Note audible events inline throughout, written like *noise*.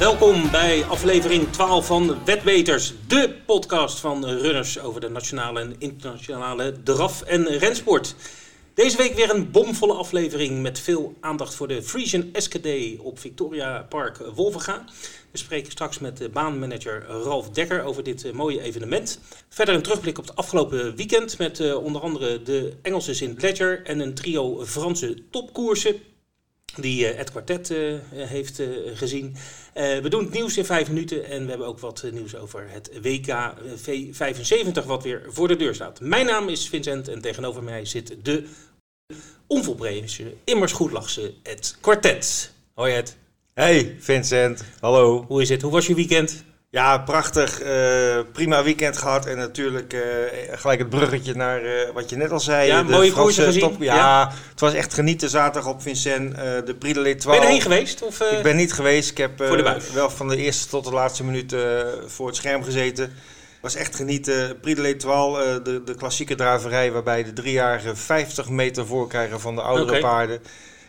Welkom bij aflevering 12 van Wetbeters, de podcast van runners over de nationale en internationale draf- en rensport. Deze week weer een bomvolle aflevering met veel aandacht voor de Frisian SKD op Victoria Park Wolvenga. We spreken straks met de baanmanager Ralf Dekker over dit eh, mooie evenement. Verder een terugblik op het afgelopen weekend met eh, onder andere de Engelsen in Ledger en een trio Franse topkoersen die eh, het kwartet eh, heeft eh, gezien. Eh, we doen het nieuws in vijf minuten en we hebben ook wat eh, nieuws over het WK V75 wat weer voor de deur staat. Mijn naam is Vincent en tegenover mij zit de onvolprezen, immers goedlachse het kwartet. Hoi Ed, Hey Vincent, hallo. hoe is het? Hoe was je weekend? Ja, prachtig. eh, prima weekend gehad. En natuurlijk eh, gelijk het bruggetje naar eh, wat je net al zei. Ja, de mooie Franse ja, Ja. het was echt genieten zaterdag op Vincent. de Prix de Ben l'Étoile. je erheen geweest? Of, Ik ben niet geweest. Ik heb wel van de eerste tot de laatste minuut voor het scherm gezeten. Was echt genieten. Prix de l'Étoile, eh, de, de klassieke draverij... waarbij de driejarigen 50 meter voorkrijgen van de oudere paarden.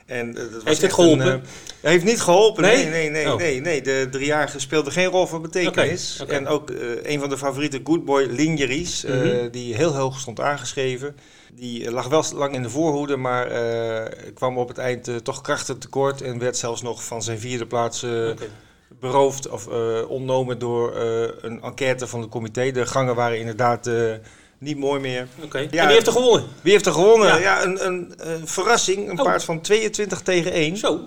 En, eh, dat was het echt geholpen? Een, eh, heeft niet geholpen, Nee? nee. Nee, nee, Oh. nee, nee. De driejarige speelde geen rol van betekenis. En ook een van de favoriete Good Boy, Lingeries... Mhm. die heel hoog stond aangeschreven... Die lag wel lang in de voorhoede, maar kwam op het eind toch krachten tekort en werd zelfs nog van zijn vierde plaats. Beroofd of eh, ontnomen door eh, een enquête van het comité. De gangen waren inderdaad eh, niet mooi meer. Oké. Ja. En wie heeft er gewonnen? Wie heeft er gewonnen? Ja. Ja, een, een, een verrassing. Een Oh. paard van 22 tegen 1. Zo.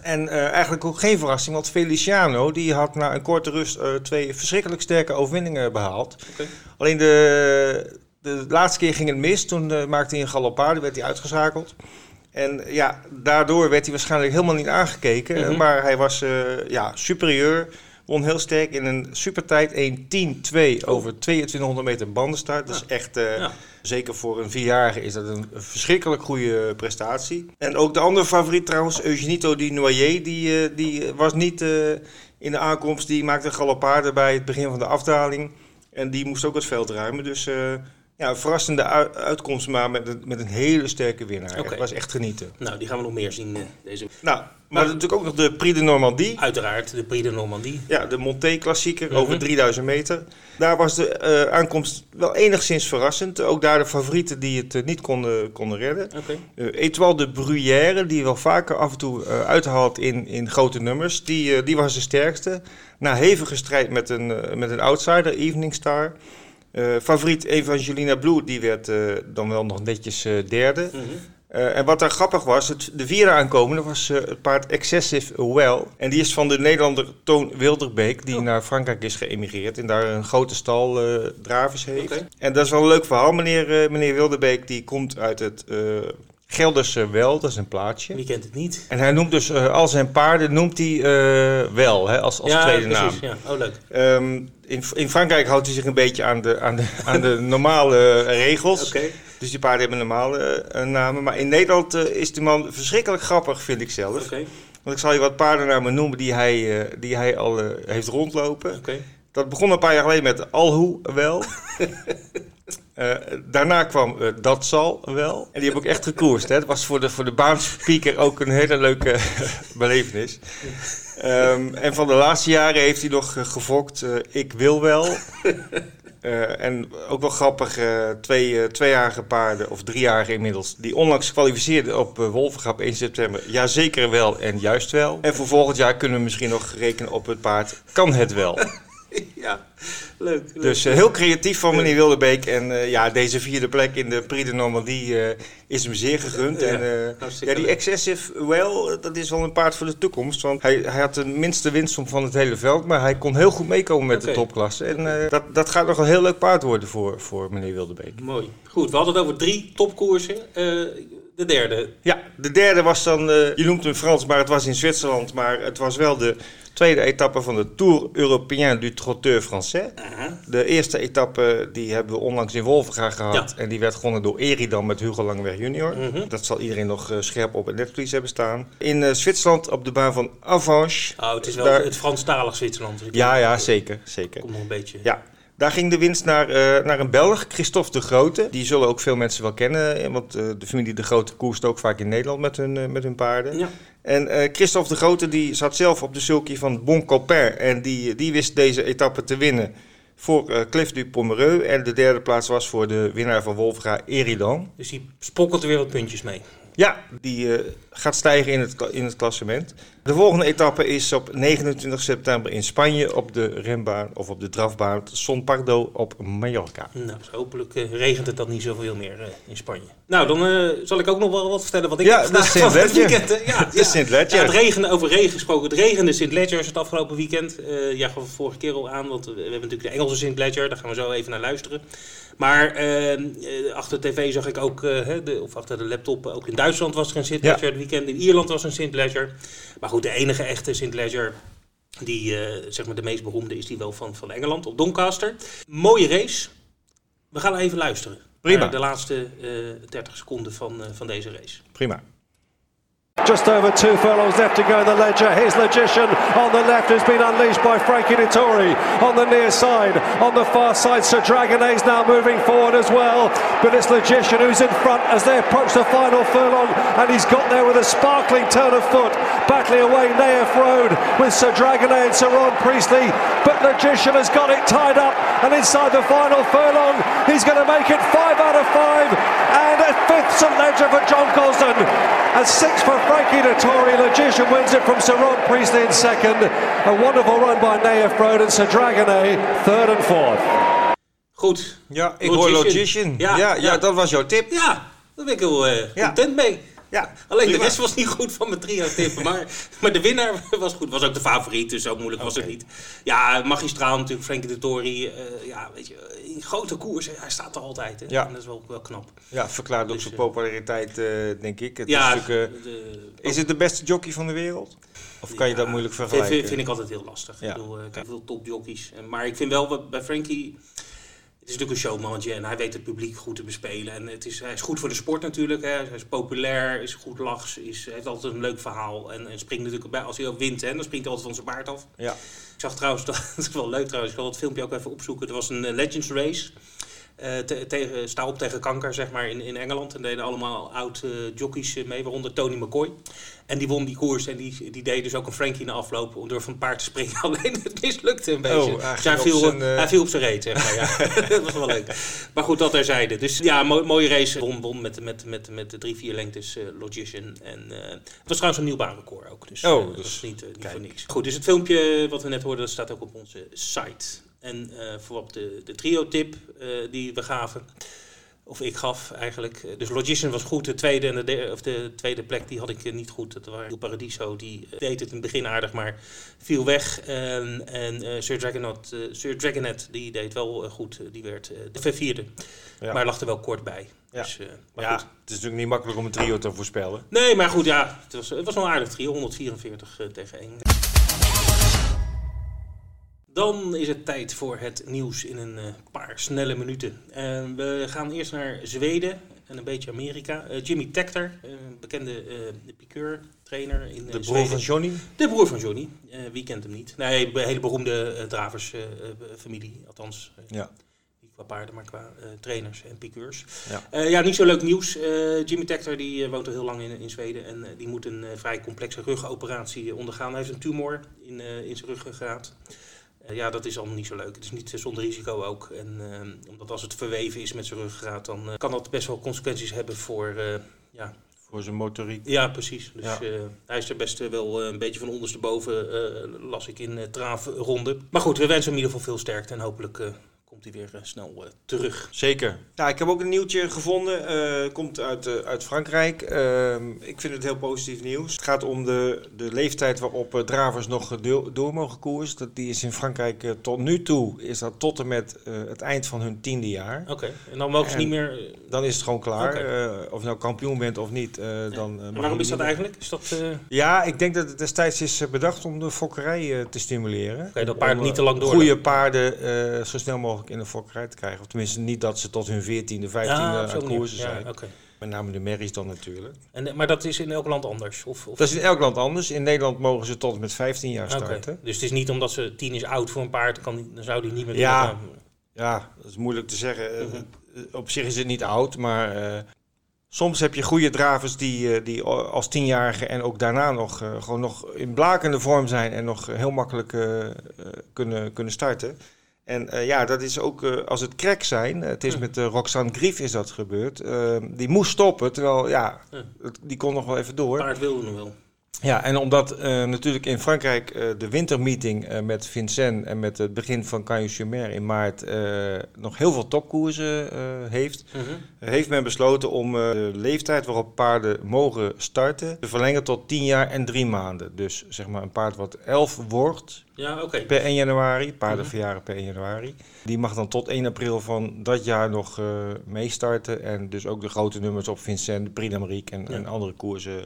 En eigenlijk ook geen verrassing, want Feliciano die had na een korte rust twee verschrikkelijk sterke overwinningen behaald. Alleen de, de laatste keer ging het mis. Toen maakte hij een galopade, werd hij uitgeschakeld. En ja, daardoor werd hij waarschijnlijk helemaal niet aangekeken. Mhm. Maar hij was eh, ja, superieur. Won heel sterk in een supertijd 1.10.2 over 2200 meter bandenstart. Dat is echt, eh, Ja. zeker voor een vierjarige, is dat een verschrikkelijk goede prestatie. En ook de andere favoriet trouwens, Eugenito Di Noyer, die, eh, die was niet eh, in de aankomst. Die maakte een galopade bij het begin van de afdaling. En die moest ook het veld ruimen. Dus eh, ja, een verrassende ui- uitkomst, maar met een, met een hele sterke winnaar. Het was echt genieten. Nou, die gaan we nog meer zien eh, deze Nou, maar natuurlijk ook nog de Prix de Normandie. Uiteraard, de Prix de Normandie. Ja, de Monté-klassieker Mhm. over 3000 meter. Daar was de eh, aankomst wel enigszins verrassend. Ook daar de favorieten die het eh, niet konden, konden redden. Eh Etoile de Bruyère, die wel vaker af en toe uithaalt in, in grote nummers, die, die was de sterkste. Na hevige strijd met een, met een outsider, Evening Star. Eh, favoriet Evangelina Blue, die werd eh, dan wel nog netjes eh, derde. Mhm. En wat daar grappig was, het, de vierde aankomende was het paard Excessive Well. En die is van de Nederlander Toon Wilderbeek, die Oh. naar Frankrijk is geëmigreerd. En daar een grote stal dravers heeft. En dat is wel een leuk verhaal. Meneer, meneer Wilderbeek die komt uit het Gelderse Wel, dat is een plaatsje. Wie kent het niet? En hij noemt dus al zijn paarden noemt hij eh, wel, hè, als, als tweede precies, naam. Ja. Oh, leuk. Ehm, in, in Frankrijk houdt hij zich een beetje aan de, aan de, aan de *laughs* normale regels. Oké. Dus die paarden hebben normale eh, namen. Maar in Nederland eh, is die man verschrikkelijk grappig, vind ik zelf. Oké. Want ik zal je wat paardennamen noemen die hij, eh, die hij al eh, heeft rondlopen. Oké. Dat begon een paar jaar geleden met Alhoe *laughs* Eh, daarna kwam eh, Dat zal wel. En die heb ik echt gekoerst. Hè. Dat was voor de, voor de baanspeaker ook een hele leuke *laughs* belevenis. Ehm, en van de laatste jaren heeft hij nog eh, gefokt eh, Ik wil wel. *laughs* En ook wel grappig, twee tweejarige paarden, of driejarige inmiddels, die onlangs kwalificeerden op Wolvengrap 1 september. Ja, zeker wel en juist wel. En voor volgend jaar kunnen we misschien nog rekenen op het paard Kan het wel. *laughs* *laughs* Ja, leuk. leuk. Dus eh, heel creatief van meneer Wilderbeek. En eh, ja, deze vierde plek in de Prix de Normandie eh, is hem zeer gegund. Ja, en ja, die. Excessive Well, dat is wel een paard voor de toekomst. Want hij, hij had de minste winstsom van het hele veld. Maar hij kon heel goed meekomen met de topklasse. En dat, dat gaat nog een heel leuk paard worden voor, voor meneer Wilderbeek. Mooi. Goed, we hadden het over drie topkoersen. De derde. Ja, de derde was dan, je noemt hem Frans, maar het was in Zwitserland. Maar het was wel de tweede etappe van de Tour Européen du Trotteur Français. De eerste etappe die hebben we onlangs in Wolvenga gehad. Ja. En die werd gewonnen door Eridam met Hugo Langweg junior. Mhm. Dat zal iedereen nog eh, scherp op het netvlies hebben staan. In eh, Zwitserland op de baan van Avanche. Oh, het is wel Daar- het Franstalig Zwitserland. Dus Ja, ja, zeker. zeker. Komt nog een beetje. Ja, Daar ging de winst naar, eh, naar een Belg, Christophe de Grote. Die zullen ook veel mensen wel kennen, want eh, de familie de Grote koerst ook vaak in Nederland met hun, met hun paarden. Ja. En eh, Christophe de Grote die zat zelf op de sulky van Bon Copain en die, die wist deze etappe te winnen voor eh Cliff du Pomereux. En de derde plaats was voor de winnaar van Wolfga, Eridan. Dus die spokkelt er weer wat puntjes mee. Ja, die eh, gaat stijgen in het, in het klassement. De volgende etappe is op 29 september in Spanje op de renbaan of op de drafbaan Son Pardo op Mallorca. Nou, dus hopelijk eh, regent het dan niet zoveel meer eh, in Spanje. Nou, dan eh, zal ik ook nog wel wat vertellen wat ik Ja, heb dat is gedaan Sint het weekend. Ja, *laughs* is Sint Ledger. Ja, het regende, over regen gesproken. Het regende Sint Ledgers het afgelopen weekend. Ja, gaf vorige keer al aan, want we hebben natuurlijk de Engelse Sint Ledger. Daar gaan we zo even naar luisteren. Maar eh, eh, achter de tv zag ik ook, de, of achter de laptop, ook in Duitsland was er een Sint Ja. Ledger het weekend. In Ierland was een Sint Ledger. Maar goed, de enige echte Sint Ledger, die eh, zeg maar de meest beroemde, is die wel van, van Engeland op Doncaster. Mooie race. We gaan even luisteren. Prima. de laatste eh 30 seconden van, eh, van deze race. Prima. Just over two furlongs left to go in the ledger. Here's Logician on the left, who's been unleashed by Frankie Dettori on the near side. On the far side, Sir Dragonet now moving forward as well. But it's Logician who's in front as they approach the final furlong, and he's got there with a sparkling turn of foot, battling away Naif Road with Sir Dragonet and Sir Ron Priestley. But Logician has got it tied up, and inside the final furlong, he's going to make it five out of five, and a fifth St Ledger for John Colston, and six for Frankie Dettori. Logician wins it from Sir Ron Priestley in second. A wonderful run by Naif Road and Sir Dragonet third and fourth. Goed. Ja, ik Logician. hoor Logician. Ja, Ja, ja, ja. dat was jouw tip. Ja, daar ben ik heel eh, Ja. content mee. Ja, Alleen de rest was niet goed van mijn trio tippen. Maar, maar de winnaar was goed. Was ook de favoriet, dus zo moeilijk was het niet. Ja, magistraal natuurlijk. Frankie de Tory. eh, ja, weet je, in grote koers. Hij staat er altijd. Hè? Ja. En dat is wel, wel knap. Ja, verklaart ook Dus, zijn eh, populariteit, eh, denk ik. Het ja, is, de- is het de beste jockey van de wereld? Of kan je dat moeilijk vergelijken? Vind, vind ik altijd heel lastig. Ja. Ik bedoel, eh, kijk, veel topjockeys. Maar ik vind wel wat bij Frankie... Het is natuurlijk een showmannetje en hij weet het publiek goed te bespelen. En het is, hij is goed voor de sport natuurlijk. Hè. Hij is populair, is goed lachs, is, heeft altijd een leuk verhaal. En, en springt natuurlijk bij, als hij ook wint, hè, dan springt hij altijd van zijn baard af. Ja. Ik zag trouwens, *laughs* dat is wel leuk trouwens, ik zal het filmpje ook even opzoeken. Er was een eh, Legends Race. Eh, te- tegen, sta op tegen kanker, zeg maar, in, in Engeland. En deden allemaal oud eh, jockeys eh, mee, waaronder Tony McCoy. En die won die koers en die, die deed dus ook een Frankie na afloop om door van paard te springen. *laughs* Alleen het mislukte een beetje. Oh, hij Dus hij, viel, zijn, hij viel op zijn reet, zeg maar. Ja. *laughs* *laughs* dat was wel leuk. Maar goed, dat terzijde. Dus ja, mo- mooie race. Won, won met, met, met, met de drie, vier lengtes eh, Logician. En het was trouwens een nieuw baanrecord ook. Dus, Oh, eh, dat dus is niet, niet voor niks. Goed, dus het filmpje wat we net hoorden, dat staat ook op onze site. En eh voorop de, de trio-tip eh, die we gaven. Of ik gaf eigenlijk. Eh, Dus Logician was goed. De tweede, en de, derde, of de tweede plek die had ik niet goed. Dat waren Paradiso. Die deed het in het begin aardig, maar viel weg. En, en Sir, Dragonet, Sir Dragonet die deed wel goed. Die werd de vierde. Ja. Maar lag er wel kort bij. Ja. Dus, maar ja, goed. het is natuurlijk niet makkelijk om een trio te voorspellen. Nee, maar goed, ja. Het was, het was wel een aardig trio. 144 eh, tegen 1. Dan is het tijd voor het nieuws in een eh, paar snelle minuten. Eh, we gaan eerst naar Zweden en een beetje Amerika. Eh, Jimmy Tector, eh, bekende eh piqueur, trainer in De broer Zweden. van Johnny. De broer van Johnny. Wie kent hem niet? Nee, een hele beroemde draversfamilie. althans, Ja. niet qua paarden, maar qua trainers en piqueurs. Ja. Ja, niet zo leuk nieuws. Jimmy Tector die, woont al heel lang in, in Zweden. En die moet een vrij complexe rugoperatie ondergaan. Hij heeft een tumor in, in zijn ruggengraat. Eh, ja, dat is allemaal niet zo leuk. Het is niet eh, zonder risico ook. En eh, omdat als het verweven is met zijn ruggengraat, dan eh, kan dat best wel consequenties hebben voor... ja, Voor zijn motoriek. ja, precies. Dus Ja. hij is er best wel een beetje van ondersteboven, las ik in traafronde. Maar goed, we wensen hem in ieder geval veel sterkte en hopelijk komt hij weer eh, snel eh, terug. Zeker. Ja, ik heb ook een nieuwtje gevonden. eh, komt uit, eh, uit Frankrijk. Ehm, ik vind het heel positief nieuws. Het gaat om de, de leeftijd waarop eh, dravers nog door, door mogen koersen. Dat, die is in Frankrijk tot nu toe is dat tot en met eh, het eind van hun tiende jaar. Oké, en dan mogen ze En- niet meer... Dan is het gewoon klaar. Eh, of je nou kampioen bent of niet. eh, dan, en waarom is dat eigenlijk? Is dat... eh, Ja, ik denk dat het destijds is bedacht om de fokkerij eh, te stimuleren. Oké, dat paarden Om, niet te lang door- Goede paarden eh, zo snel mogelijk in de fokkerij te krijgen. Of tenminste niet dat ze tot hun 14e, 15e ja, op zo'n aan manier. koersen Ja, zijn. Met name de merries dan natuurlijk. En, eh, maar dat is in elk land anders? Of, of... Dat is in elk land anders. In Nederland mogen ze tot en met 15 jaar starten. Dus het is niet omdat ze tien is oud voor een paard, kan, dan zou die niet meer Ja. Ja, dat is moeilijk te zeggen. Eh, Mhm. eh, Op zich is het niet oud, maar soms heb je goede dravers die, die als tienjarige en ook daarna nog gewoon nog in blakende vorm zijn en nog heel makkelijk kunnen, kunnen starten. En eh, ja, dat is ook eh, als het crack zijn. eh, het is Mhm. met Roxanne Grief is dat gebeurd. Die moest stoppen, terwijl ja, het- die kon nog wel even door. Paard wilde nog wel. Ja, en omdat eh, natuurlijk in Frankrijk eh, de wintermeeting eh, met Vincennes en met het begin van Cagnes-sur-Mer in maart nog heel veel topkoersen heeft, Mhm. heeft men besloten om de leeftijd waarop paarden mogen starten te verlengen tot 10 jaar en 3 maanden. Dus zeg maar een paard wat 11 wordt Ja, per 1 januari, paarden Mhm. verjaren per 1 januari, die mag dan tot 1 april van dat jaar nog meestarten. En dus ook de grote nummers op Vincennes, de Prix d'Amérique en, Ja. en andere koersen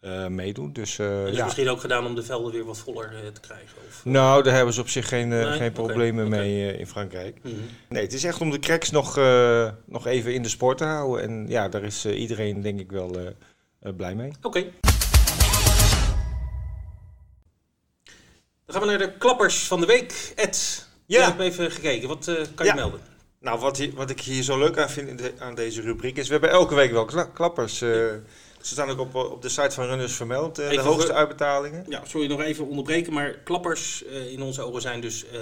eh, meedoen. Dus eh, Dus ja. misschien ook gedaan om de velden weer wat voller eh, te krijgen. Of, Nou, daar hebben ze op zich geen, Nee? geen problemen mee eh, in Frankrijk. Mhm. Nee, het is echt om de cracks nog, eh, nog even in de sport te houden. En ja, daar is eh, iedereen denk ik wel blij mee. Oké. Dan gaan we naar de klappers van de week. Ed, Ja. jij hebt even gekeken. Wat eh, kan je melden? Nou, wat, wat ik hier zo leuk aan vind in de- aan deze rubriek is... We hebben elke week wel kla- klappers. eh, ze staan ook op, op de site van Runners vermeld, eh, de hoogste uitbetalingen. Ja, sorry nog even onderbreken, maar klappers eh, in onze ogen zijn dus eh,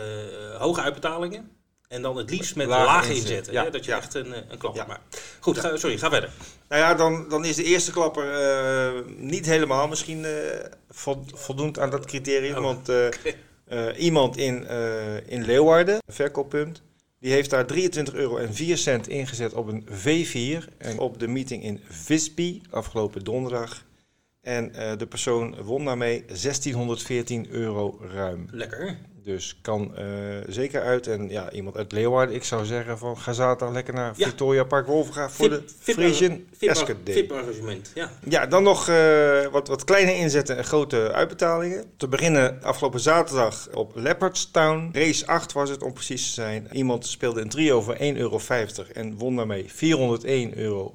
hoge uitbetalingen. En dan het liefst met Lage lage, inzet, inzetten. ja, hè, dat je ja. echt een, eh, een klapper Ja. maakt. Goed, ga, sorry, ga verder. Nou ja, dan, dan is de eerste klapper eh, niet helemaal misschien eh, vo- voldoend aan dat criterium. Oh. Want eh, eh, iemand in, eh, in Leeuwarden, een verkooppunt, die heeft daar 23 euro en 4 cent ingezet op een V4. En op de meeting in Visby afgelopen donderdag. En eh, de persoon won daarmee 1614 euro ruim. Lekker. Dus kan eh, zeker uit. En ja, iemand uit Leeuwarden, ik zou zeggen van ga zaterdag lekker naar Ja. Victoria Park Wolvenga voor de Frisian. VIP-arrangement, ja. Ja, dan nog eh, wat, wat kleine inzetten en grote uitbetalingen. Te beginnen afgelopen zaterdag op Leopardstown. Race 8 was het om precies te zijn. Iemand speelde een trio voor 1,50 euro en won daarmee 401,55 euro.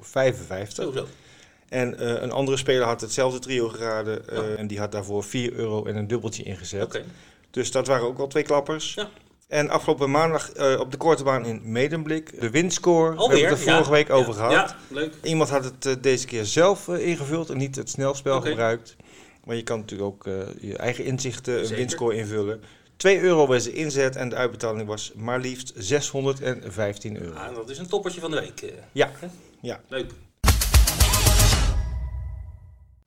En eh, een andere speler had hetzelfde trio geraden en die had daarvoor 4 euro en een dubbeltje ingezet. Dus dat waren ook wel twee klappers. Ja. En afgelopen maandag eh, op de korte baan in Medemblik. De winscore, we Alweer? hebben het er vorige ja. week over ja. gehad. Ja, leuk. Iemand had het eh, deze keer zelf eh, ingevuld en niet het snelspel gebruikt. Maar je kan natuurlijk ook je eigen inzichten een Zeker. winscore invullen. 2 euro was de inzet en de uitbetaling was maar liefst 615 euro. Ah, dat is een toppertje van de week. Ja, ja. Leuk.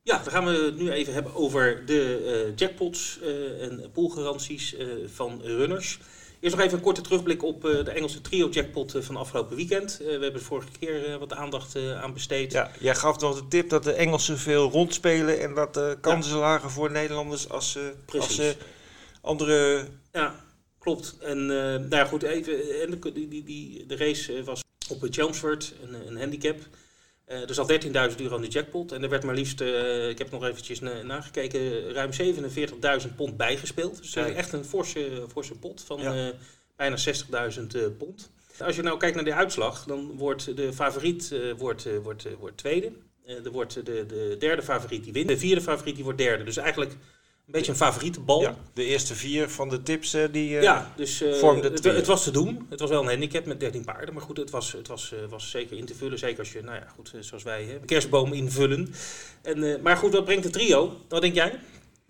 Ja, dan gaan we het nu even hebben over de eh, jackpots eh, en poolgaranties eh, van runners. Eerst nog even een korte terugblik op de Engelse trio jackpot van afgelopen weekend. We hebben er vorige keer wat aandacht aan besteed. ja. Jij gaf nog de tip dat de Engelsen veel rondspelen en dat de kansen lagen voor Nederlanders als ze, als ze andere... Ja, klopt. En nou ja, goed, even, en de, die, die, die, de race was op het Chelmsford, een, een handicap. Eh, er zat 13.000 euro in de jackpot en er werd maar liefst, eh, ik heb nog eventjes na- nagekeken, ruim 47.000 pond bijgespeeld. Dus eh, Kijk. echt een forse, forse pot van Ja. bijna 60.000 eh, pond. Als je nou kijkt naar de uitslag, dan wordt de favoriet wordt, wordt, wordt tweede. Er wordt de, de derde favoriet die wint. De vierde favoriet die wordt derde. Dus eigenlijk een beetje een favoriete bal. Ja, de eerste vier van de tips eh, die... eh, Ja, dus eh, vormde het, trio. het was te doen. Het was wel een handicap met 13 paarden. Maar goed, het was, het was, eh, was zeker in te vullen. Zeker als je, nou ja, goed, zoals wij, hè, een kerstboom invullen. En, eh, maar goed, wat brengt de trio? Wat denk jij?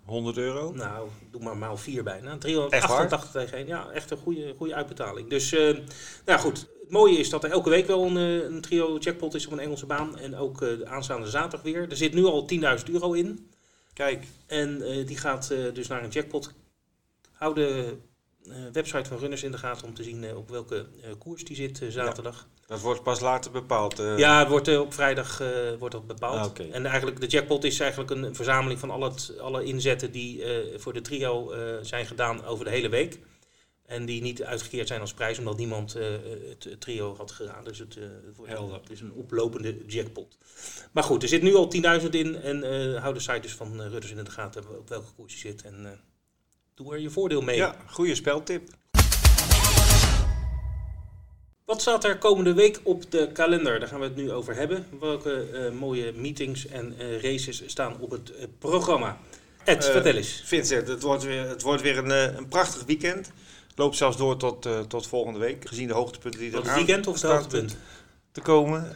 100 euro. Nou, doe maar maal 4 bijna. Echt 388 tegen 1. Ja, echt een goede, goede uitbetaling. Dus, eh, nou ja, goed. Het mooie is dat er elke week wel een, een trio jackpot is op een Engelse baan. En ook eh, de aanstaande zaterdag weer. Er zit nu al 10.000 euro in. Kijk, En eh, die gaat eh, dus naar een jackpot. Hou de eh, website van Runners in de gaten om te zien op welke koers die zit zaterdag. dat wordt pas later bepaald. Ja, het wordt op vrijdag wordt dat bepaald. Ah. En eigenlijk de jackpot is eigenlijk een verzameling van al het, alle inzetten die voor de trio zijn gedaan over de hele week. En die niet uitgekeerd zijn als prijs, omdat niemand eh, het, trio had gedaan. Dus het, eh, het, wordt, Helder. het is een oplopende jackpot. Maar goed, er zit nu al 10.000 in. En eh hou de site dus van uh, Rudders in de gaten op welke koers je zit. En doe er je voordeel mee. Ja, goede speltip. Wat staat er komende week op de kalender? Daar gaan we het nu over hebben. Welke mooie meetings en races staan op het programma? Ed, vertel eens. Vincent, het wordt weer, het wordt weer een, een prachtig weekend. Loopt zelfs door tot, eh, tot volgende week. Gezien de hoogtepunten die er Tot het aan weekend of het hoogtepunt? te komen.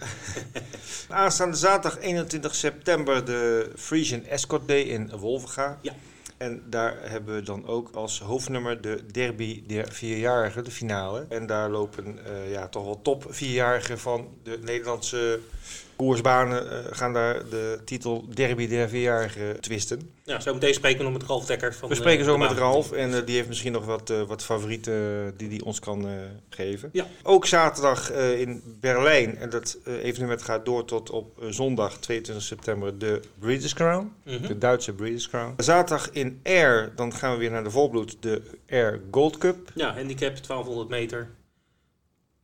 *laughs* Aanstaande zaterdag 21 september de Frisian Escort Day in Wolvenga. Ja. En daar hebben we dan ook als hoofdnummer de derby der vierjarigen, de finale. En daar lopen eh, ja, toch wel top vierjarigen van de Nederlandse koersbanen eh, gaan daar de titel derby der vierjarigen twisten. Ja, zo meteen spreken we nog met Ralf Dekker. Van, We spreken eh, zo de met. Ralf en eh, die heeft misschien nog wat, eh, wat favorieten eh, die hij ons kan eh, geven. Ja. Ook zaterdag eh, in Berlijn, en dat eh, evenement gaat door tot op eh, zondag 22 september, de Breeders' Crown. Mhm. De Duitse Breeders' Crown. Zaterdag in Air, dan gaan we weer naar de volbloed, de Air Gold Cup. Ja, handicap 1200 meter.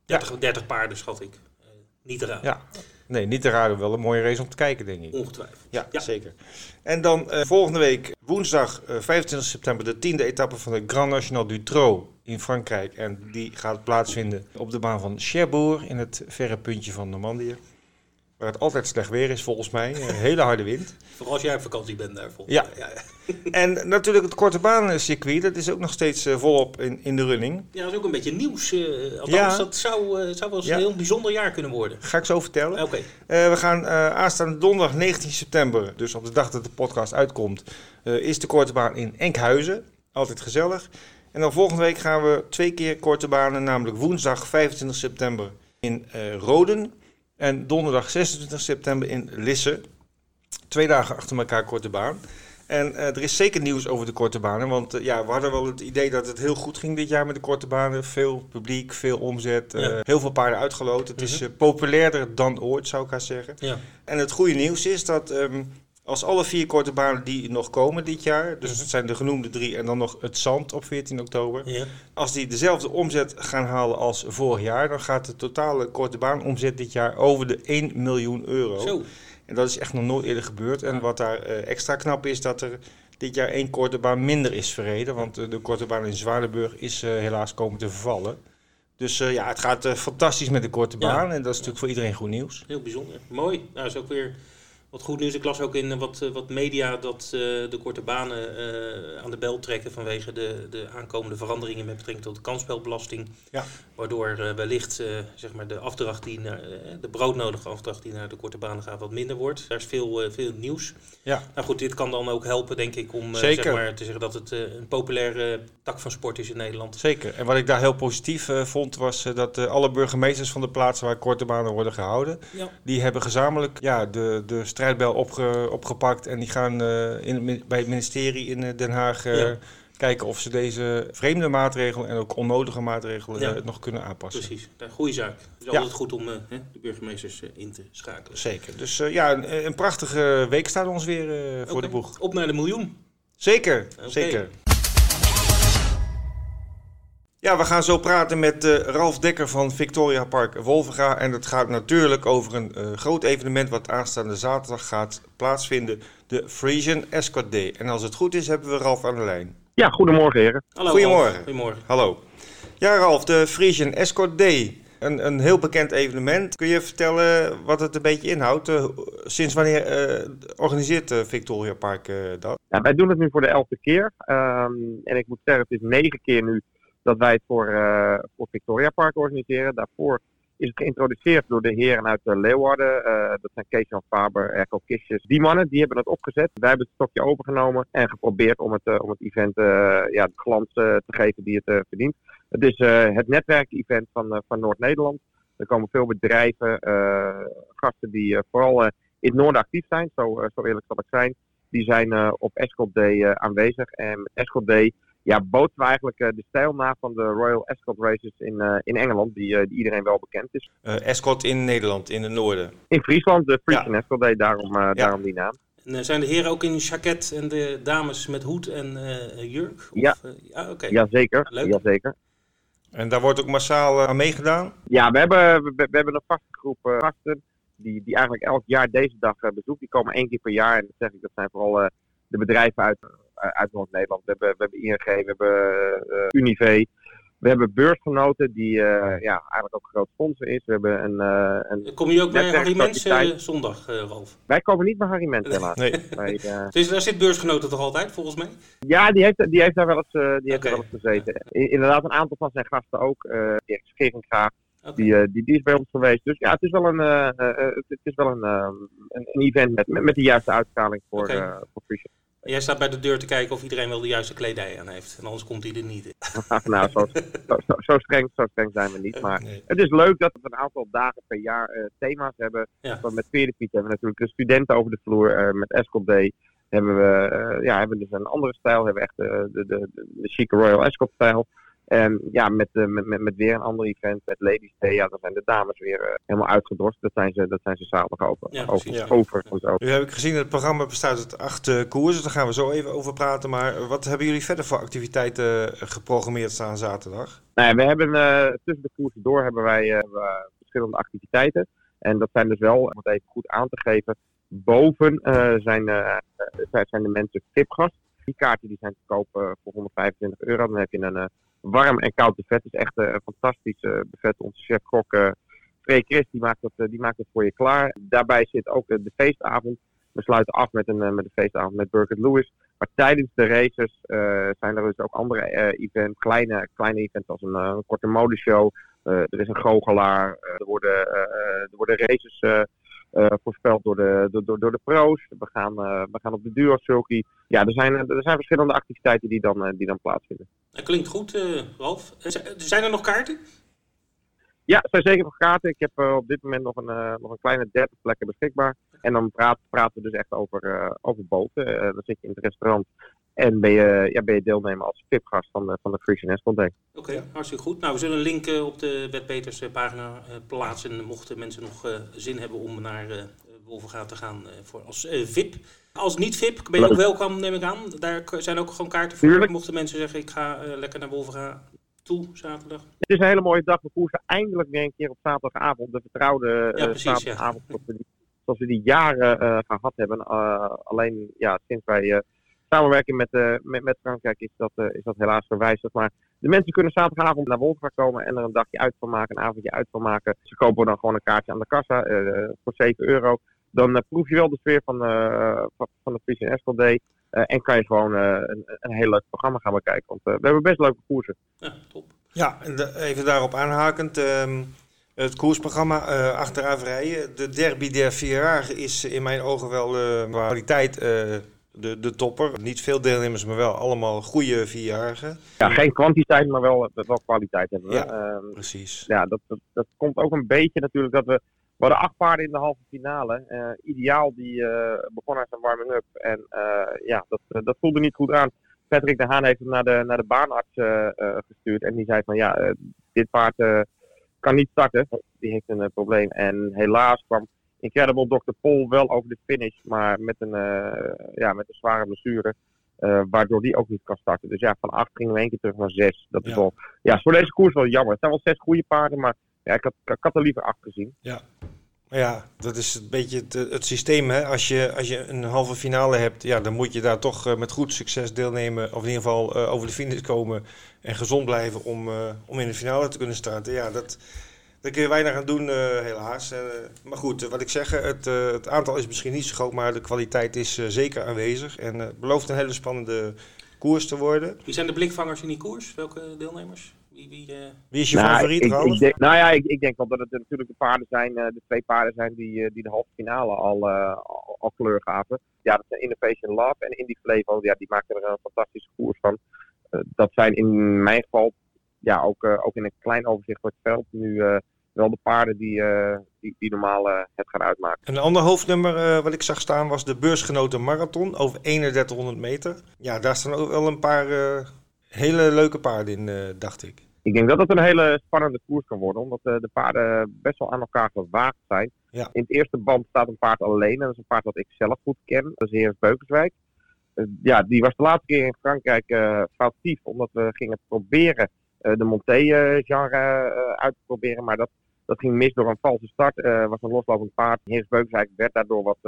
30, 30 paarden, schat ik. Eh, niet te raden. Ja, nee, niet te raden, wel een mooie race om te kijken, denk ik. Ongetwijfeld. Ja, Ja. zeker. En dan eh, volgende week, woensdag eh, 25 september, de tiende etappe van de Grand National du Trot in Frankrijk. En die gaat plaatsvinden op de baan van Cherbourg in het verre puntje van Normandië. Waar het altijd slecht weer is volgens mij. Een hele harde wind. Vooral als jij op vakantie bent daar volgens Ja. mij. ja. *laughs* En natuurlijk het korte baancircuit, dat is ook nog steeds eh, volop in, in de running. Ja, dat is ook een beetje nieuws. eh althans, Ja. dat zou, eh, zou wel eens Ja. een heel bijzonder jaar kunnen worden. Ga ik zo vertellen. Oké. Eh, we gaan eh, aanstaande donderdag 19 september, dus op de dag dat de podcast uitkomt, eh, is de korte baan in Enkhuizen. Altijd gezellig. En dan volgende week gaan we twee keer korte banen, namelijk woensdag 25 september in eh, Roden en donderdag 26 september in Lisse. Twee dagen achter elkaar korte baan. En eh, er is zeker nieuws over de korte banen. Want eh, ja, we hadden wel het idee dat het heel goed ging dit jaar met de korte banen. Veel publiek, veel omzet, eh, Ja. heel veel paarden uitgeloten. Het is Mhm. populairder dan ooit, zou ik gaan zeggen. Ja. En het goede nieuws is dat ehm, als alle vier korte banen die nog komen dit jaar, dus Mhm. het zijn de genoemde drie en dan nog het zand op 14 oktober, Ja. als die dezelfde omzet gaan halen als vorig jaar, dan gaat de totale korte baanomzet dit jaar over de 1 miljoen euro. Zo. En dat is echt nog nooit eerder gebeurd. En wat daar eh, extra knap is, dat er dit jaar één korte baan minder is verreden. Want eh, de korte baan in Zwaardenburg is eh, helaas komen te vervallen. Dus ja, het gaat fantastisch met de korte Ja. baan. En dat is natuurlijk voor iedereen goed nieuws. Heel bijzonder. Mooi. Nou, is ook weer wat goed nieuws. Ik las ook in eh, wat, eh, wat media dat eh, de korte banen aan de bel trekken vanwege de, de aankomende veranderingen met betrekking tot de kansspelbelasting. Ja. Waardoor wellicht zeg maar de afdracht die naar, de broodnodige afdracht die naar de korte banen gaat wat minder wordt. Daar is veel, veel nieuws. Ja. Nou goed, dit kan dan ook helpen denk ik om Zeker. zeg maar, te zeggen dat het een populaire tak van sport is in Nederland. Zeker. En wat ik daar heel positief vond, was dat alle burgemeesters van de plaatsen waar korte banen worden gehouden, Ja. die hebben gezamenlijk ja, de, de strijdbel opge- opgepakt. En die gaan eh, in, bij het ministerie in eh, Den Haag eh, Ja. kijken of ze deze vreemde maatregelen en ook onnodige maatregelen Ja. nog kunnen aanpassen. Precies, een goede zaak. Het is altijd goed om hè, de burgemeesters in te schakelen. Zeker. Dus ja, een, een prachtige week staat ons weer voor de boeg. Op naar de miljoen. Zeker, zeker. Ja, we gaan zo praten met eh, Ralf Dekker van Victoria Park Wolvenga. En het gaat natuurlijk over een eh, groot evenement wat aanstaande zaterdag gaat plaatsvinden. De Frisian Escort Day. En als het goed is, hebben we Ralf aan de lijn. Ja, goedemorgen heren. Hallo, Goedemorgen. Ralf. Goedemorgen. Hallo. Ja, Ralf, de Frisian Escort Day. Een, een heel bekend evenement. Kun je vertellen wat het een beetje inhoudt? Eh, sinds wanneer eh, organiseert Victoria Park eh, dat? Ja, wij doen het nu voor de elfde keer. Ehm, en ik moet zeggen, het is negen keer nu dat wij het voor, eh, voor Victoria Park organiseren. Daarvoor is het geïntroduceerd door de heren uit eh, Leeuwarden. Eh, dat zijn Kees Jan Faber, Erko Kistjes. Die mannen die hebben het opgezet. Wij hebben het stokje overgenomen en geprobeerd om het, om het event eh, ja, de glans te geven die het verdient. Het is het netwerkevent van, van Noord-Nederland. Er komen veel bedrijven, gasten die vooral in het noorden actief zijn. Zo, zo eerlijk zal ik zijn. Die zijn op Escort Day aanwezig. En met Escort Day ja, boten we eigenlijk eh, de stijl na van de Royal Escort Races in, eh, in Engeland. Die, eh, die iedereen wel bekend is. Escort in Nederland, in het noorden. In Friesland, de Frisian Escort Day, daarom, daarom die naam. En, zijn de heren ook in jacket en de dames met hoed en jurk? Of, Ja. eh, ja. Jazeker, Leuk. jazeker. En daar wordt ook massaal aan meegedaan. Ja, we hebben, we, we hebben een vaste groep gasten die, die eigenlijk elk jaar deze dag bezoekt. Die komen één keer per jaar. En dat zeg ik, dat zijn vooral de bedrijven uit, uit Noord-Nederland. We hebben, we hebben ING, we hebben eh, Unive. We hebben beursgenoten die eh, ja, eigenlijk ook groot sponsor is. We hebben een, eh, een Kom je ook bij Harry Mens eh, zondag, eh, Ralf? Wij komen niet bij Harry Mens helaas. Nee. Wij, eh, *laughs* Dus daar zit beursgenoten toch altijd, volgens mij? ja, die heeft, die heeft daar wel eens, eh, die heeft daar wel eens gezeten. Inderdaad, een aantal van zijn gasten ook. eh Erik Scheringa, die, eh, die, die is bij ons geweest. Dus ja, het is wel een, eh, eh, eh, het, is wel een, eh, een, een event met, met, de juiste uitstraling voor, eh voor Frisian. Jij staat bij de deur te kijken of iedereen wel de juiste kledij aan heeft. En anders komt hij er niet in. *laughs* nou, zo, zo, zo, streng, zo streng zijn we niet. Maar Nee. het is leuk dat we een aantal dagen per jaar eh, thema's hebben. Ja. Want met Veerdefiets hebben we natuurlijk de studenten over de vloer. eh, met Escort Day hebben we, eh, ja, hebben we dus een andere stijl. Hebben echt de, de, de, de chique Royal Escort stijl. En ja, met, eh, met, met, met weer een ander event, met Ladies Day, ja, dan zijn de dames weer eh, helemaal uitgedorst. Dat zijn ze, dat zijn ze zaterdag over. Ja, over, over, over. Nu heb ik gezien, het programma bestaat uit acht eh, koersen. Daar gaan we zo even over praten. Maar wat hebben jullie verder voor activiteiten geprogrammeerd staan zaterdag? Nou ja, we hebben eh, tussen de koersen door hebben wij eh, verschillende activiteiten. En dat zijn dus wel, om het even goed aan te geven, boven eh, zijn, zijn de mensen VIP-gast. Die kaarten die zijn te koop eh, voor 125 euro. Dan heb je een eh, warm en koud buffet. Is echt eh, een fantastisch eh, buffet. Onze chef-kok eh Freek Chris, die maakt, eh, die maakt het voor je klaar. Daarbij zit ook de feestavond. We sluiten af met een, met een feestavond met Burkett Lewis. Maar tijdens de races zijn er dus ook andere eh, events, kleine, kleine events als een, een korte modeshow. Er is een goochelaar. er, worden, er worden races voorspeld door de, door, door, de pro's. We gaan, we gaan op de duo circuit. Ja, er zijn, er zijn verschillende activiteiten die dan, die dan plaatsvinden. Dat klinkt goed, eh, Ralf. Eh, Zijn er nog kaarten? Ja, er zijn zeker nog kaarten. Ik heb eh, op dit moment nog een, nog een kleine 30 plekken beschikbaar. En dan praat, praten we dus echt over, over boten. Dan zit je in het restaurant en ben je, ja, ben je deelnemer als VIP-gast van de, van de Day. Oké, hartstikke goed. Nou, we zullen een link op de eh, pagina plaatsen. Mochten mensen nog zin hebben om naar Wolvenga te gaan voor als VIP. Als niet-VIP ben je ook welkom, neem ik aan. Daar zijn ook gewoon kaarten voor. Tuurlijk. Mochten mensen zeggen, ik ga eh, lekker naar Wolvenga toe zaterdag. Het is een hele mooie dag. We koersen eindelijk weer een keer op zaterdagavond. De vertrouwde eh, Ja, precies, ja. zaterdagavond zoals, we die, zoals we die jaren eh, gehad hebben. Eh, alleen ja, sinds wij eh, samenwerken met, eh, met, met Frankrijk is dat, eh, is dat helaas verwijzigd. Maar de mensen kunnen zaterdagavond naar Wolfga komen en er een dagje uit van maken, een avondje uit van maken. Ze kopen dan gewoon een kaartje aan de kassa eh, voor 7 euro. Dan eh, proef je wel de sfeer van, eh, van, van de Escort Day. Eh, en kan je gewoon eh, een, een heel leuk programma gaan bekijken. Want eh, we hebben best leuke koersen. Ja, top. Ja, en de- even daarop aanhakend. ehm, het koersprogramma eh achteruit rijden. De derby der vierjarigen is in mijn ogen wel eh qua kwaliteit eh, de, de topper. Niet veel deelnemers, maar wel allemaal goede vierjarigen. Ja, geen kwantiteit, maar wel, wel kwaliteit hebben we. Ja. Ehm, Precies. ja, dat, dat, dat komt ook een beetje natuurlijk dat we... We hadden acht paarden in de halve finale. Eh, ideaal, die eh, begon aan zijn warming-up. En eh, ja, dat, dat voelde niet goed aan. Patrick de Haan heeft hem naar de, naar de baanarts gestuurd. En die zei van ja, dit paard kan niet starten. Die heeft een probleem. En helaas kwam Incredible Dr. Pol wel over de finish. Maar met een, ja, met een zware blessure. waardoor die ook niet kan starten. Dus ja, van acht gingen we één keer terug naar zes. Dat is Ja. wel, ja, voor deze koers wel jammer. Het zijn wel zes goede paarden, maar ja, ik, had, ik had er liever acht gezien. Maar ja, dat is een beetje het, het systeem. Hè? Als, je, als je een halve finale hebt, ja, dan moet je daar toch eh, met goed succes deelnemen. Of in ieder geval eh, over de finish komen en gezond blijven om, eh, om in de finale te kunnen starten. Ja, dat, daar kun je weinig aan doen, eh, helaas. Eh, maar goed, wat ik zeg, het, eh, het aantal is misschien niet zo groot, maar de kwaliteit is eh, zeker aanwezig. En eh, het belooft een hele spannende koers te worden. Wie zijn de blikvangers in die koers? Welke deelnemers? Wie, wie, eh, Wie is je Nou, favoriet, ik, Ralf? ik denk, nou ja, ik, ik denk wel dat het natuurlijk de paarden zijn, eh, de twee paarden zijn die, eh, die de halve finale al, eh, al, al kleur gaven. Ja, dat zijn Innovation Love en Indie Flevo. Ja, die maken er een fantastische koers van. Eh, dat zijn in mijn geval, ja, ook, eh, ook in een klein overzicht voor het veld, nu eh, wel de paarden die, eh, die, die normaal eh, het gaan uitmaken. Een ander hoofdnummer eh, wat ik zag staan was de beursgenoten marathon over 3100 meter. Ja, daar staan ook wel een paar eh, hele leuke paarden in, eh, dacht ik. Ik denk dat het een hele spannende koers kan worden, omdat eh, de paarden best wel aan elkaar gewaagd zijn. Ja. In het eerste band staat een paard alleen, en dat is een paard dat ik zelf goed ken, dat is Heers Beukenswijk. Eh, ja, die was de laatste keer in Frankrijk eh foutief, omdat we gingen proberen de Monté-genre uit te proberen, maar dat, dat ging mis door een valse start. Was een loslopend paard. Heers Beukenswijk werd daardoor wat,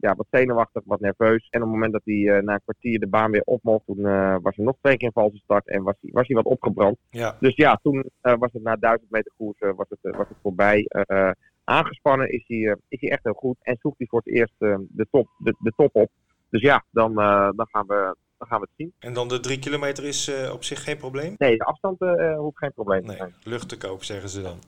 ja, wat zenuwachtig, wat nerveus. En op het moment dat hij eh, na een kwartier de baan weer op mocht, toen eh, was er nog twee keer een valse start en was hij, was hij wat opgebrand. Ja. Dus ja, toen eh, was het na 1000 meter koers was het, was het voorbij. Aangespannen is hij, is hij echt heel goed en zoekt hij voor het eerst de, top, de, de top op. Dus ja, dan, dan, gaan, we, dan gaan we het zien. En dan de drie kilometer is op zich geen probleem? Nee, de afstand hoeft geen probleem te Nee, zijn. lucht te koop zeggen ze dan.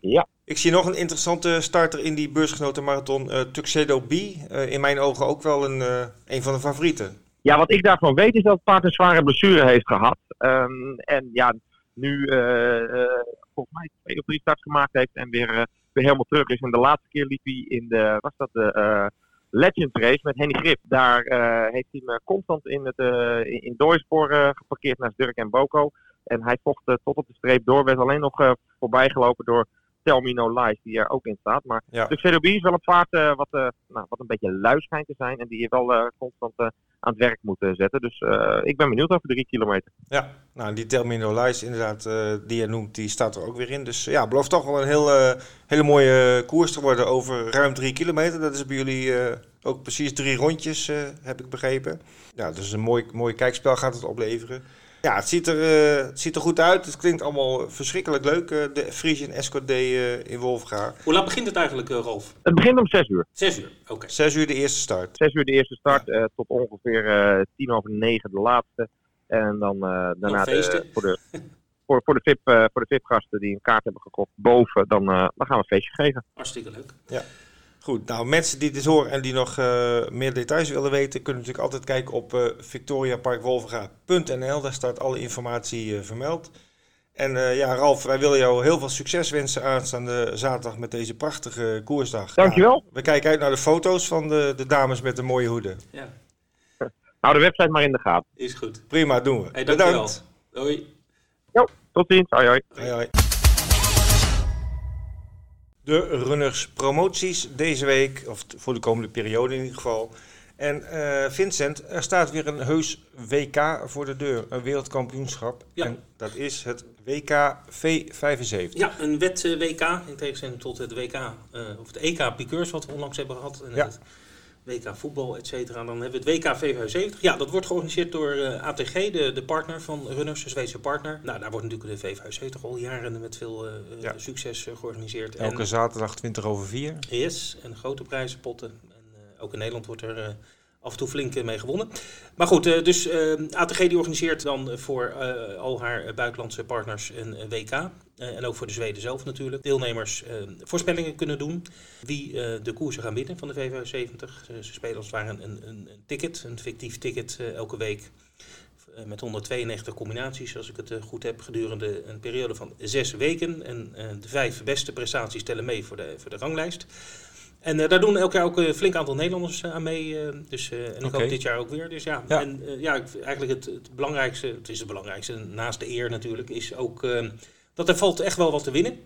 Ja. Ik zie nog een interessante starter in die beursgenoten marathon, eh Tuxedo B. Eh, in mijn ogen ook wel een, eh, een van de favorieten. Ja, wat ik daarvan weet is dat het paard een zware blessure heeft gehad. Ehm, en ja, nu volgens mij twee of drie starts gemaakt heeft en weer, weer helemaal terug is. En de laatste keer liep hij in de, was dat de Legends Race met Henny Grip. Daar heeft hij me constant in het in, in doorspoor geparkeerd naast Dirk en Boko. En hij vocht tot op de streep door, werd alleen nog eh, voorbij gelopen door Tell Me No Lies, die er ook in staat. Maar Ja. de CDB is wel een paard eh, wat, eh, nou, wat een beetje lui schijnt te zijn. En die je wel eh, constant aan het werk moet zetten. Dus ik ben benieuwd over drie kilometer. Ja, nou die Termino Lies inderdaad, die je noemt, die staat er ook weer in. Dus ja, belooft toch wel een heel, hele mooie koers te worden over ruim drie kilometer. Dat is bij jullie ook precies drie rondjes, heb ik begrepen. Ja, dus een mooi, mooi kijkspel gaat het opleveren. Ja, het ziet, er, eh, het ziet er goed uit. Het klinkt allemaal verschrikkelijk leuk, eh, de Frisian Escort Day eh, in Wolfga. Hoe laat begint het eigenlijk, eh, Rolf? Het begint om 6 uur. Zes uur. Oké. Zes uur de eerste start. 6 uur de eerste start, eh, tot ongeveer eh, tien over negen de laatste. En dan eh, daarna de, feesten. voor de, *laughs* voor, voor de VIP, eh, voor de VIP-gasten die een kaart hebben gekocht boven, dan, eh, dan gaan we een feestje geven. Hartstikke leuk. Goed, nou mensen die dit horen en die nog eh, meer details willen weten, kunnen natuurlijk altijd kijken op eh victoriaparkwolvenga.nl. Daar staat alle informatie eh, vermeld. En eh, ja, Ralf, wij willen jou heel veel succes wensen aanstaande zaterdag met deze prachtige koersdag. Dankjewel. Ja, we kijken uit naar de foto's van de, de dames met de mooie hoeden. Ja, Hou de website maar in de gaten. is goed. Prima, doen we. Hey, dankjewel. Bedankt. Doei. Tot ziens. Hoi hoi. Hoi, hoi. De runners promoties deze week, of voor de komende periode in ieder geval. En eh, Vincent, er staat weer een heus WK voor de deur, een wereldkampioenschap. Ja. En dat is het WK V75. Ja, een wet eh, WK, in tegenstelling tot het WK, eh, of het EK Piqueurs wat we onlangs hebben gehad. En Ja. het WK voetbal, et cetera. Dan hebben we het WK V75. Ja, dat wordt georganiseerd door eh, ATG, de, de partner van Runners, de Zweedse partner. Nou, daar wordt natuurlijk de V75 al jaren met veel eh, Ja. succes eh, georganiseerd. Elke En- zaterdag 20 over 4. Yes, en grote prijzenpotten. En eh, ook in Nederland wordt er eh, af en toe flink eh, mee gewonnen. Maar goed, eh, dus eh, ATG die organiseert dan eh, voor eh, al haar eh, buitenlandse partners een eh, WK. Eh, en ook voor de Zweden zelf natuurlijk. Deelnemers eh, voorspellingen kunnen doen wie eh, de koersen gaan winnen van de V75. Ze, ze spelen als het ware een, een, een ticket, een fictief ticket elke week. Met 192 combinaties, als ik het goed heb, gedurende een periode van zes weken. En de vijf beste prestaties tellen mee voor de, voor de ranglijst. En daar doen elk jaar ook een flink aantal Nederlanders aan mee. dus, en ik hoop dit jaar ook weer. Dus ja, Ja. En, ja eigenlijk het, het belangrijkste, het is het belangrijkste, naast de eer natuurlijk, is ook dat er valt echt wel wat te winnen.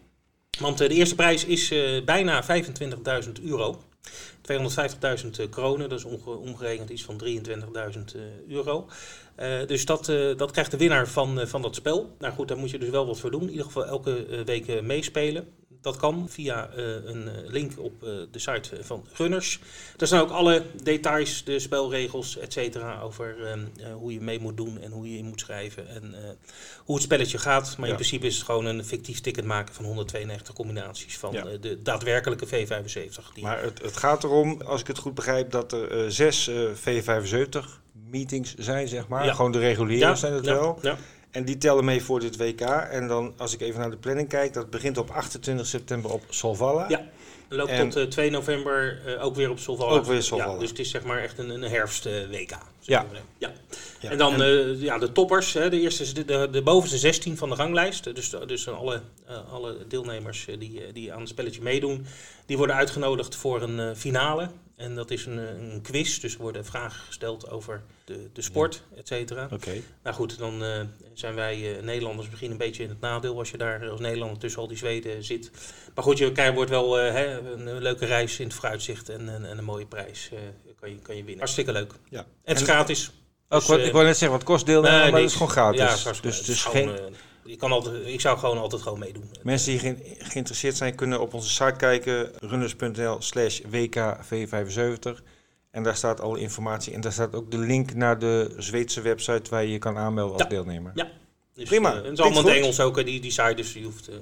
Want eh, de eerste prijs is eh, bijna 25.000 euro. 250.000 kronen, dat is omgerekend iets van 23.000 eh, euro. Eh, dus dat, eh, dat krijgt de winnaar van, eh, van dat spel. Nou goed, daar moet je dus wel wat voor doen. In ieder geval elke eh, week eh, meespelen. Dat kan via eh, een eh, link op eh, de site van Runners. Daar staan ook alle details, de spelregels, et cetera, over eh, eh, hoe je mee moet doen en hoe je in moet schrijven en hoe het spelletje gaat. Maar Ja. in principe is het gewoon een fictief ticket maken van 192 combinaties van Ja. de daadwerkelijke V75. Die Maar het, het gaat erom, als ik het goed begrijp, dat er zes eh, V75 meetings zijn, zeg maar. Ja. Gewoon de reguliere zijn het ja, wel. Ja. En die tellen mee voor dit WK. En dan, als ik even naar de planning kijk, dat begint op 28 september op Solvalla. Ja. En loopt En- tot eh, 2 november eh, ook weer op Solvalla. Ook weer Solvalla. Ja, dus het is zeg maar echt een, een herfst-WK. Ja. ja. Ja. En dan eh, ja, de toppers, hè, de, eerste, de, de, de bovenste 16 van de ranglijst. Dus, dus alle, eh, alle deelnemers eh, die, eh, die aan het spelletje meedoen, die worden uitgenodigd voor een eh, finale. En dat is een, eh, een quiz, dus er worden vragen gesteld over de, de sport, et cetera. Oké. Nou goed, dan eh, zijn wij eh, Nederlanders misschien een beetje in het nadeel als je daar als Nederlander tussen al die Zweden zit. Maar goed, je wordt wel hè, een, leuke reis in het vooruitzicht en, en, en een mooie prijs kan, je, kan je winnen. Hartstikke leuk. Ja. En het is gratis. Dus, eh, ik wou net zeggen, wat kost deelnemen, maar niks. is gewoon gratis. Ja, het dus het dus is geen, je kan altijd, ik zou gewoon altijd gewoon meedoen. mensen die ge- geïnteresseerd zijn, kunnen op onze site kijken, runners.nl slash WKV75. En daar staat alle informatie. En daar staat ook de link naar de Zweedse website waar je je kan aanmelden als Ja. deelnemer. Ja. Dus, Prima. eh, het is allemaal in het. Engels ook, die, die site, dus je hoeft eh,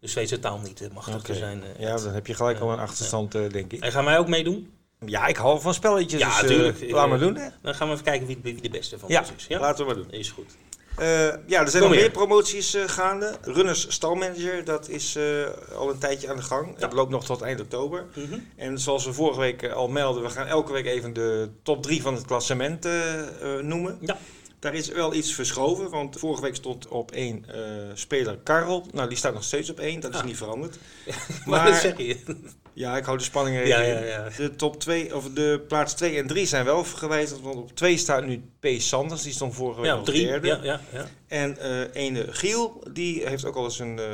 de Zweedse taal niet eh, machtig Oké. te zijn. Ja, dan heb je gelijk al een achterstand, denk ik. En gaan wij ook meedoen? Ja, ik hou van spelletjes. Ja, dus, eh, tuurlijk. Ik, laat maar doen, hè? Dan gaan we even kijken wie, wie de beste van Ja, ons is. Ja, laten we maar doen. Is goed. Eh, ja, er zijn nog maar. meer promoties eh, gaande. Runners Stalmanager, dat is eh, al een tijdje aan de gang. Het loopt nog tot eind oktober. Mhm. En zoals we vorige week al melden, we gaan elke week even de top 3 van het klassement noemen. Ja. Daar is wel iets verschoven, want vorige week stond op 1 eh, speler Karel. Nou, die staat nog steeds op 1, dat is Ah. niet veranderd. *laughs* Maar dat zeg je. Ja, ik hou de spanning er Ja, ja, in. ja. De top 2, of de plaats 2 en 3 zijn wel gewijzigd, want op 2 staat nu P. Sanders, die stond vorige week Ja, op drie. derde. Ja, ja, ja. En eh ene Giel, die heeft ook al eens een eh,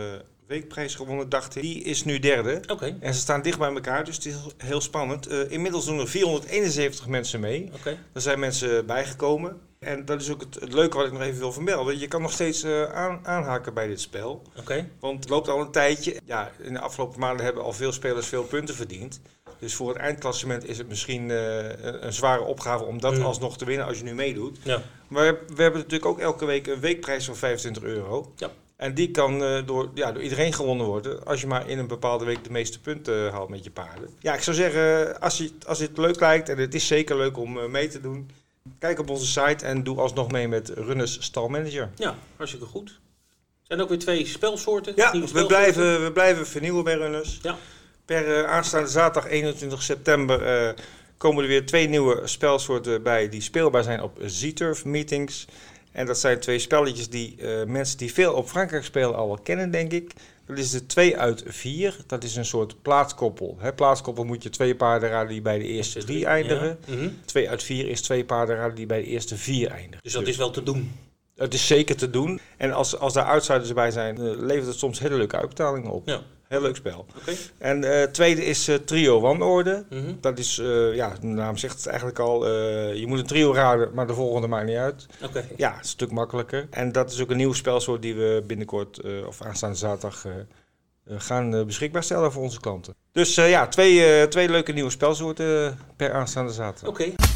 weekprijs gewonnen, dacht ik. Die is nu derde. Oké, En ze staan dicht bij elkaar, dus het is heel- heel spannend. Eh, inmiddels doen er 471 mensen mee. oké. Er zijn mensen bijgekomen. En dat is ook het, het leuke wat ik nog even wil vermelden. Je kan nog steeds eh, aan, aanhaken bij dit spel. Oké. Want het loopt al een tijdje. Ja, in de afgelopen maanden hebben al veel spelers veel punten verdiend. Dus voor het eindklassement is het misschien eh, een, een zware opgave om dat Mm. alsnog te winnen als je nu meedoet. Ja. Maar we hebben natuurlijk ook elke week een weekprijs van 25 euro. Ja. En die kan eh, door, ja, door iedereen gewonnen worden als je maar in een bepaalde week de meeste punten haalt met je paarden. Ja, ik zou zeggen, als je, als je het leuk lijkt, en het is zeker leuk om mee te doen, kijk op onze site en doe alsnog mee met Runners Stalmanager. ja, hartstikke goed. Er zijn ook weer twee spelsoorten. Ja, we blijven, we blijven vernieuwen bij Runners. Ja. Per eh, aanstaande zaterdag 21 september eh, komen er weer twee nieuwe spelsoorten bij die speelbaar zijn op Z-Turf meetings. En dat zijn twee spelletjes die eh, mensen die veel op Frankrijk spelen al wel kennen, denk ik. Dat is de 2 uit 4. Dat is een soort plaatskoppel. Hè, plaatskoppel moet je twee paarden raden die bij de eerste drie eindigen. Ja. Mhm. 2 uit 4 is twee paarden raden die bij de eerste vier eindigen. Dus dat is wel te doen. Het is zeker te doen. En als, als daar outsiders bij zijn, eh, levert het soms hele leuke uitbetalingen op. Ja. Heel leuk spel. En eh tweede is eh, trio wanorde. Mhm. Dat is, ja, de naam zegt het eigenlijk al. je moet een trio raden, maar de volgende maakt niet uit. Oké. Ja, het is een stuk makkelijker. En dat is ook een nieuw spelsoort die we binnenkort, of aanstaande zaterdag, gaan beschikbaar stellen voor onze klanten. Dus ja, twee, twee leuke nieuwe spelsoorten per aanstaande zaterdag. Oké.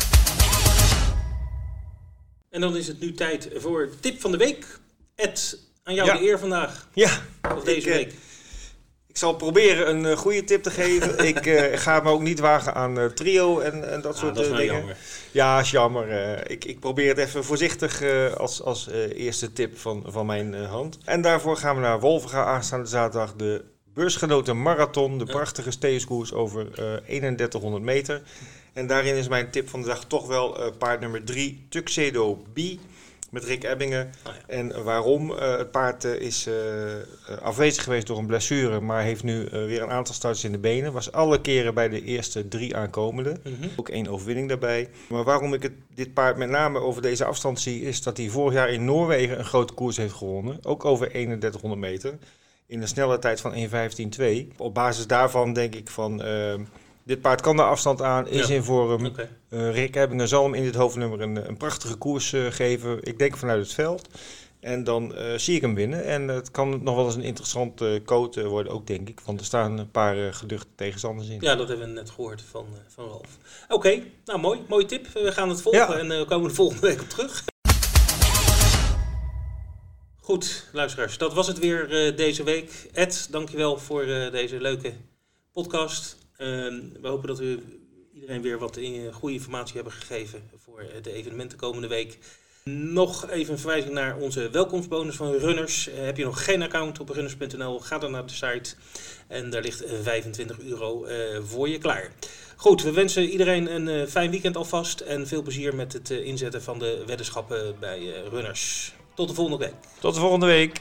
En dan is het nu tijd voor tip van de week. Ed, aan jou Ja. de eer vandaag. Ja, Of deze Ik, eh, week. ik zal proberen een eh, goede tip te geven. *laughs* ik eh, ga me ook niet wagen aan trio en, en dat Ah, soort dat is dingen. jammer. Ja, is jammer. Ik, ik probeer het even voorzichtig als, als eerste tip van, van mijn hand. En daarvoor gaan we naar Wolvenga aanstaande zaterdag. De beursgenoten marathon. De prachtige steeskoers over eh 3100 meter. En daarin is mijn tip van de dag toch wel eh, paard nummer 3, Tuxedo B. Met Rick Ebbingen. Oh ja. En waarom? Eh, het paard eh, is afwezig geweest door een blessure, maar heeft nu weer een aantal starts in de benen. Was alle keren bij de eerste drie aankomende. Mhm. Ook één overwinning daarbij. Maar waarom ik het, dit paard met name over deze afstand zie, is dat hij vorig jaar in Noorwegen een grote koers heeft gewonnen. Ook over 3100 meter. In een snelle tijd van 1.15.2. Op basis daarvan denk ik van. Dit paard kan de afstand aan, is Ja. in vorm. Oké. Eh, Rick Ebbingen zal hem in dit hoofdnummer een, een prachtige koers eh, geven. Ik denk vanuit het veld. En dan eh, zie ik hem winnen. En het kan nog wel eens een interessante uh, coat worden ook, denk ik. Want er staan een paar geduchte tegenstanders in. Ja, dat hebben we net gehoord van, van Ralf. Oké, nou mooi. Mooie tip. We gaan het volgen Ja. en we komen er volgende week op terug. Goed, luisteraars. Dat was het weer deze week. Ed, dankjewel voor deze leuke podcast. Ehm, we hopen dat we iedereen weer wat in, goede informatie hebben gegeven voor eh, de evenementen komende week. Nog even een verwijzing naar onze welkomstbonus van Runners. Eh, heb je nog geen account op runners.nl, ga dan naar de site. En daar ligt eh, 25 euro eh, voor je klaar. Goed, we wensen iedereen een eh, fijn weekend alvast. En veel plezier met het eh, inzetten van de weddenschappen bij eh, Runners. Tot de volgende week. Tot de volgende week.